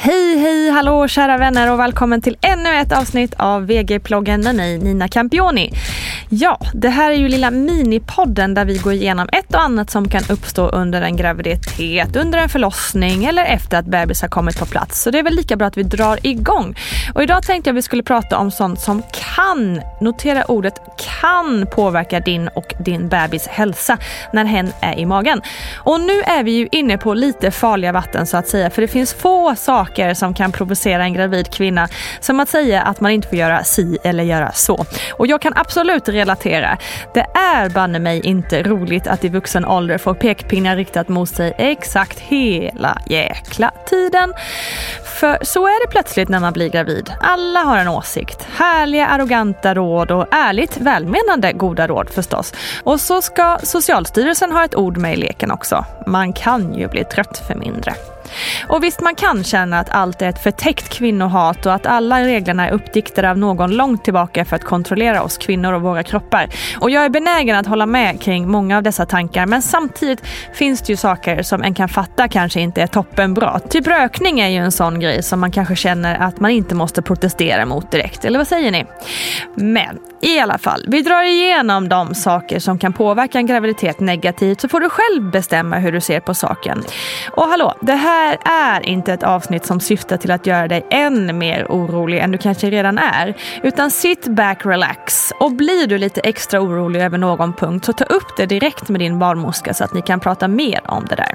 Hej, hej, hallå kära vänner och välkommen till ännu ett avsnitt av VG-ploggen med mig Nina Campioni. Ja, det här är ju lilla minipodden där vi går igenom ett och annat som kan uppstå under en graviditet, under en förlossning eller efter att bebis har kommit på plats. Så det är väl lika bra att vi drar igång. Och idag tänkte jag vi skulle prata om sånt som kan, notera ordet kan påverka din och din bebis hälsa när hen är i magen. Och nu är vi ju inne på lite farliga vatten så att säga, för det finns få saker som kan provocera en gravid kvinna som att säga att man inte får göra si eller göra så. Och jag kan absolut relatera. Det är banne mig inte roligt att i vuxen ålder få pekpinnar riktat mot sig exakt hela jäkla tiden. För så är det plötsligt när man blir gravid. Alla har en åsikt. Härliga arroganta råd och ärligt välmenande goda råd förstås. Och så ska Socialstyrelsen ha ett ord med i leken också. Man kan ju bli trött för mindre. Och visst man kan känna att allt är ett förtäckt kvinnohat och att alla reglerna är uppdiktade av någon långt tillbaka för att kontrollera oss kvinnor och våra kroppar. Och jag är benägen att hålla med kring många av dessa tankar men samtidigt finns det ju saker som en kan fatta kanske inte är toppenbra. Typ rökning är ju en sån grej som man kanske känner att man inte måste protestera mot direkt. Eller vad säger ni? Men i alla fall, vi drar igenom de saker som kan påverka en graviditet negativt så får du själv bestämma hur du ser på saken. Och hallå, det här här är inte ett avsnitt som syftar till att göra dig än mer orolig än du kanske redan är. Utan sit back, relax. Och blir du lite extra orolig över någon punkt så ta upp det direkt med din barnmorska så att ni kan prata mer om det där.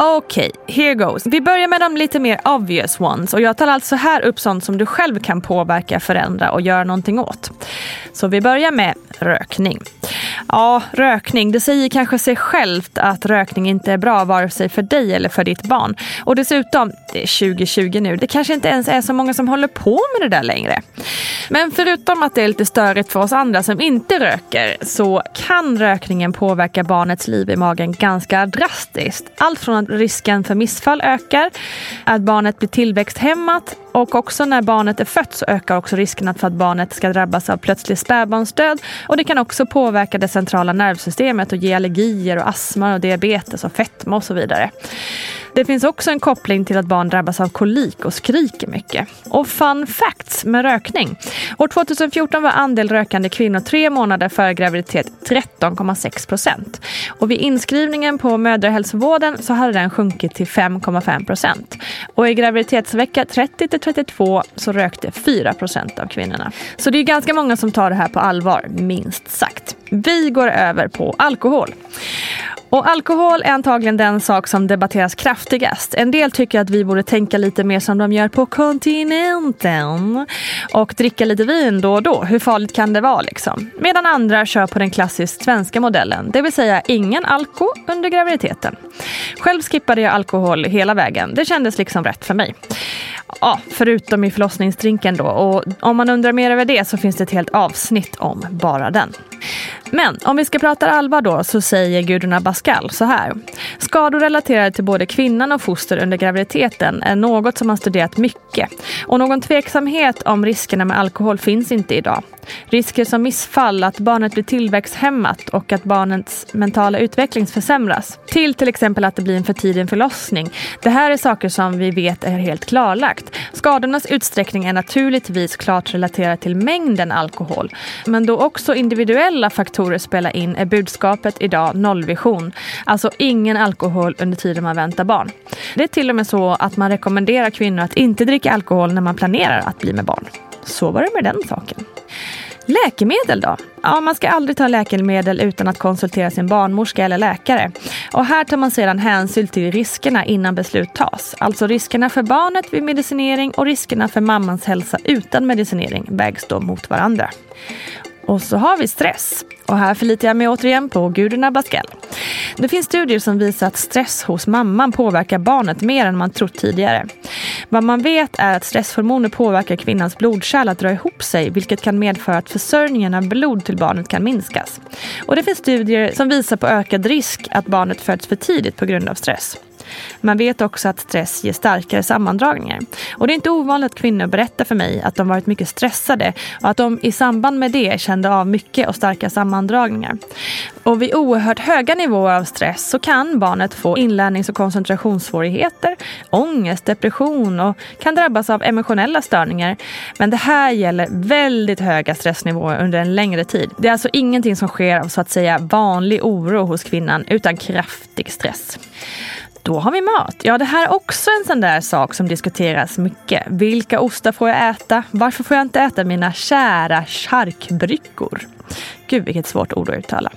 Okej, okay, here goes. Vi börjar med de lite mer obvious ones och jag tar alltså här upp sånt som du själv kan påverka, förändra och göra någonting åt. Så vi börjar med rökning. Ja, rökning. Det säger kanske sig självt att rökning inte är bra vare sig för dig eller för ditt barn. Och dessutom, det är 2020 nu, det kanske inte ens är så många som håller på med det där längre. Men förutom att det är lite störigt för oss andra som inte röker så kan rökningen påverka barnets liv i magen ganska drastiskt. Allt från att risken för missfall ökar, att barnet blir tillväxthämmat och också när barnet är fött så ökar också riskerna för att barnet ska drabbas av plötslig spädbarnsdöd. Och det kan också påverka dess centrala nervsystemet och ge allergier och astma och diabetes och fetma och så vidare. Det finns också en koppling till att barn drabbas av kolik och skriker mycket. Och fun facts med rökning. År 2014 var andel rökande kvinnor tre månader före graviditet 13,6 procent. Och vid inskrivningen på mödrahälsovården så hade den sjunkit till 5,5 procent. Och i graviditetsvecka 30 till 32 så rökte 4 procent av kvinnorna. Så det är ganska många som tar det här på allvar, minst sagt. Vi går över på alkohol. Och alkohol är antagligen den sak som debatteras kraftigast. En del tycker att vi borde tänka lite mer som de gör på kontinenten och dricka lite vin då och då. Hur farligt kan det vara liksom? Medan andra kör på den klassiskt svenska modellen, det vill säga ingen alko under graviditeten. Själv skippade jag alkohol hela vägen. Det kändes liksom rätt för mig. Ja, förutom i förlossningsdrinken då. Och om man undrar mer över det så finns det ett helt avsnitt om bara den. Men om vi ska prata allvar då så säger Gudrun Abascal så här. Skador relaterade till både kvinnan och foster under graviditeten är något som man studerat mycket. Och någon tveksamhet om riskerna med alkohol finns inte idag. Risker som missfall, att barnet blir tillväxthämmat och att barnets mentala utveckling försämras. Till till exempel att det blir en för tidig förlossning. Det här är saker som vi vet är helt klarlagt. Skadornas utsträckning är naturligtvis klart relaterad till mängden alkohol. Men då också alla faktorer spelar in är budskapet idag nollvision. Alltså ingen alkohol under tiden man väntar barn. Det är till och med så att man rekommenderar kvinnor att inte dricka alkohol när man planerar att bli med barn. Så var det med den saken. Läkemedel då? Ja, man ska aldrig ta läkemedel utan att konsultera sin barnmorska eller läkare. Och här tar man sedan hänsyn till riskerna innan beslut tas. Alltså riskerna för barnet vid medicinering och riskerna för mammans hälsa utan medicinering vägs då mot varandra. Och så har vi stress. Och här förlitar jag mig återigen på Gudrun Abascal. Det finns studier som visar att stress hos mamman påverkar barnet mer än man trott tidigare. Vad man vet är att stresshormoner påverkar kvinnans blodkärl att dra ihop sig vilket kan medföra att försörjningen av blod till barnet kan minskas. Och det finns studier som visar på ökad risk att barnet föds för tidigt på grund av stress. Man vet också att stress ger starkare sammandragningar. Och det är inte ovanligt att kvinnor berättar för mig att de varit mycket stressade och att de i samband med det kände av mycket och starka sammandragningar. Och vid oerhört höga nivåer av stress så kan barnet få inlärnings och koncentrationssvårigheter, ångest, depression och kan drabbas av emotionella störningar. Men det här gäller väldigt höga stressnivåer under en längre tid. Det är alltså ingenting som sker av så att säga vanlig oro hos kvinnan utan kraftig stress. Då har vi mat. Ja, det här är också en sån där sak som diskuteras mycket. Vilka ostar får jag äta? Varför får jag inte äta mina kära charkbryckor? Gud vilket svårt ord att uttala.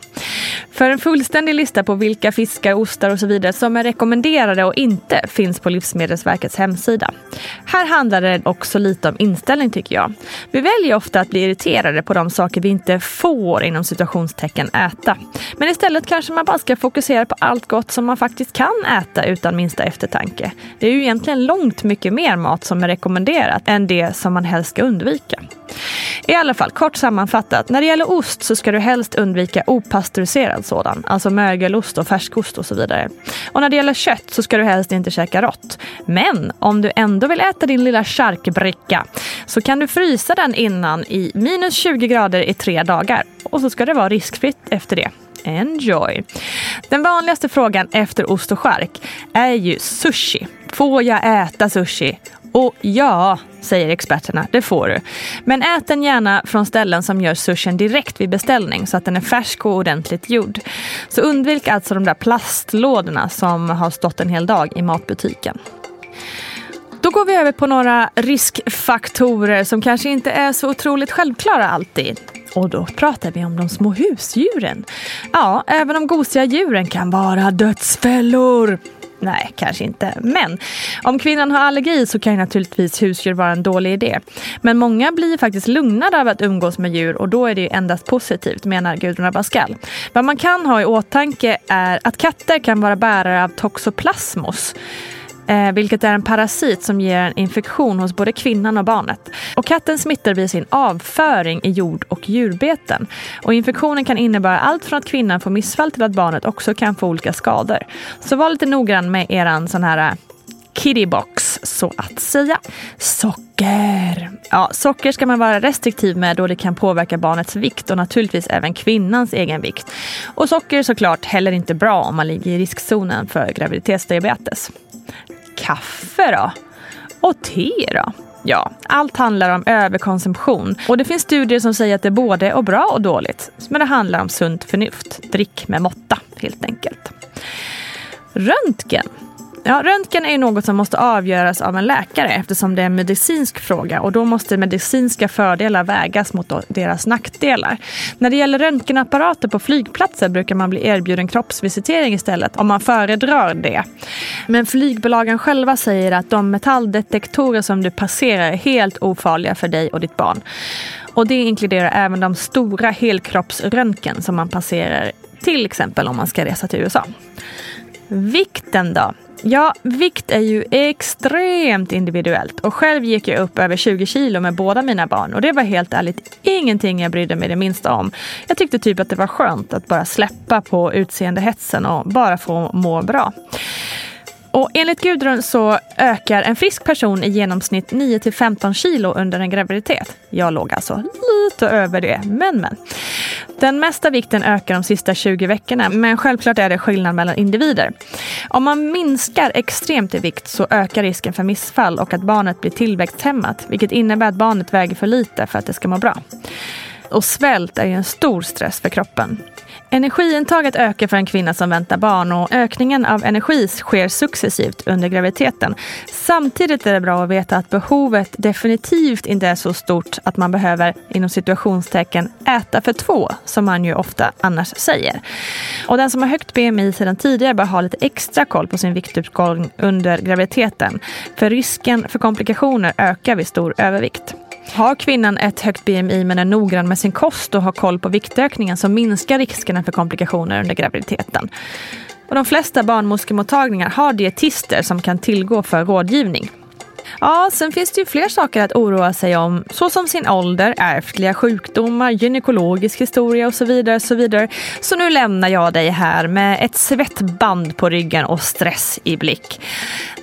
För en fullständig lista på vilka fiskar, ostar och så vidare som är rekommenderade och inte finns på Livsmedelsverkets hemsida. Här handlar det också lite om inställning tycker jag. Vi väljer ofta att bli irriterade på de saker vi inte får inom situationstecken äta. Men istället kanske man bara ska fokusera på allt gott som man faktiskt kan äta utan minsta eftertanke. Det är ju egentligen långt mycket mer mat som är rekommenderat än det som man helst ska undvika. I alla fall, kort sammanfattat. När det gäller ost så ska du helst undvika opastöriserad sådan. Alltså mögelost och färskost och så vidare. Och när det gäller kött så ska du helst inte käka rått. Men om du ändå vill äta din lilla charkbricka så kan du frysa den innan i minus 20 grader i tre dagar. Och så ska det vara riskfritt efter det. Enjoy! Den vanligaste frågan efter ost och skärk är ju sushi. Får jag äta sushi? Och ja, säger experterna, det får du. Men ät den gärna från ställen som gör sushin direkt vid beställning så att den är färsk och ordentligt gjord. Så undvik alltså de där plastlådorna som har stått en hel dag i matbutiken. Då går vi över på några riskfaktorer som kanske inte är så otroligt självklara alltid. Och då pratar vi om de små husdjuren. Ja, även de gosiga djuren kan vara dödsfällor. Nej, kanske inte. Men om kvinnan har allergi så kan naturligtvis husdjur vara en dålig idé. Men många blir faktiskt lugnade av att umgås med djur och då är det endast positivt, menar Gudrun Abascal. Vad man kan ha i åtanke är att katter kan vara bärare av toxoplasmos Eh, vilket är en parasit som ger en infektion hos både kvinnan och barnet. Och katten smittar via sin avföring i jord och djurbeten. Och infektionen kan innebära allt från att kvinnan får missfall till att barnet också kan få olika skador. Så var lite noggrann med eran sån här eh, kittybox så att säga. Socker. Ja, socker ska man vara restriktiv med då det kan påverka barnets vikt och naturligtvis även kvinnans egen vikt. Och socker är såklart heller inte bra om man ligger i riskzonen för graviditetsdiabetes. Kaffe då? Och te då? Ja, allt handlar om överkonsumtion. Och det finns studier som säger att det är både är bra och dåligt. Men det handlar om sunt förnuft. Drick med måtta, helt enkelt. Röntgen Ja, röntgen är något som måste avgöras av en läkare eftersom det är en medicinsk fråga och då måste medicinska fördelar vägas mot deras nackdelar. När det gäller röntgenapparater på flygplatser brukar man bli erbjuden kroppsvisitering istället om man föredrar det. Men flygbolagen själva säger att de metalldetektorer som du passerar är helt ofarliga för dig och ditt barn. Och det inkluderar även de stora helkroppsröntgen som man passerar till exempel om man ska resa till USA. Vikten då? Ja, vikt är ju extremt individuellt och själv gick jag upp över 20 kilo med båda mina barn och det var helt ärligt ingenting jag brydde mig det minsta om. Jag tyckte typ att det var skönt att bara släppa på utseendehetsen och bara få må bra. Och enligt Gudrun så ökar en frisk person i genomsnitt 9 15 kilo under en graviditet. Jag låg alltså lite över det, men men. Den mesta vikten ökar de sista 20 veckorna, men självklart är det skillnad mellan individer. Om man minskar extremt i vikt så ökar risken för missfall och att barnet blir tillväxthämmat, vilket innebär att barnet väger för lite för att det ska må bra. Och svält är ju en stor stress för kroppen. Energiintaget ökar för en kvinna som väntar barn och ökningen av energi sker successivt under graviditeten. Samtidigt är det bra att veta att behovet definitivt inte är så stort att man behöver inom situationstecken äta för två, som man ju ofta annars säger. Och den som har högt BMI sedan tidigare bör ha lite extra koll på sin viktuppgång under graviditeten. För risken för komplikationer ökar vid stor övervikt. Har kvinnan ett högt BMI men är noggrann med sin kost och har koll på viktökningen så minskar riskerna för komplikationer under graviditeten. Och de flesta barnmorskemottagningar har dietister som kan tillgå för rådgivning. Ja, sen finns det ju fler saker att oroa sig om, såsom sin ålder, ärftliga sjukdomar, gynekologisk historia och så vidare. Så, vidare. så nu lämnar jag dig här med ett svettband på ryggen och stress i blick.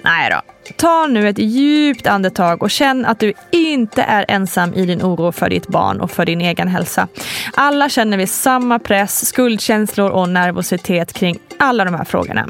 Nej då, Ta nu ett djupt andetag och känn att du inte är ensam i din oro för ditt barn och för din egen hälsa. Alla känner vi samma press, skuldkänslor och nervositet kring alla de här frågorna.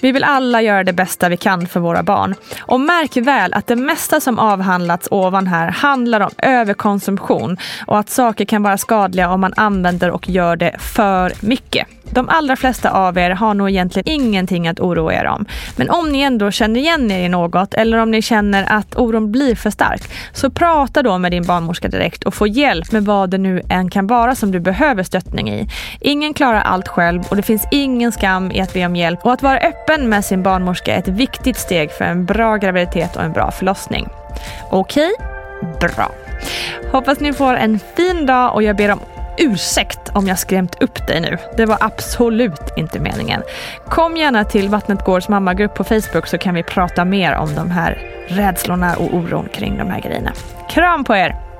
Vi vill alla göra det bästa vi kan för våra barn. Och märk väl att det mesta som avhandlats ovan här handlar om överkonsumtion och att saker kan vara skadliga om man använder och gör det för mycket. De allra flesta av er har nog egentligen ingenting att oroa er om. Men om ni ändå känner igen er i något eller om ni känner att oron blir för stark, så prata då med din barnmorska direkt och få hjälp med vad det nu än kan vara som du behöver stöttning i. Ingen klarar allt själv och det finns ingen skam i att be om hjälp och att vara öppen med sin barnmorska är ett viktigt steg för en bra graviditet och en bra förlossning. Okej? Okay? Bra. Hoppas ni får en fin dag och jag ber om ursäkt om jag skrämt upp dig nu. Det var absolut inte meningen. Kom gärna till Vattnet Gårds mammagrupp på Facebook så kan vi prata mer om de här rädslorna och oron kring de här grejerna. Kram på er!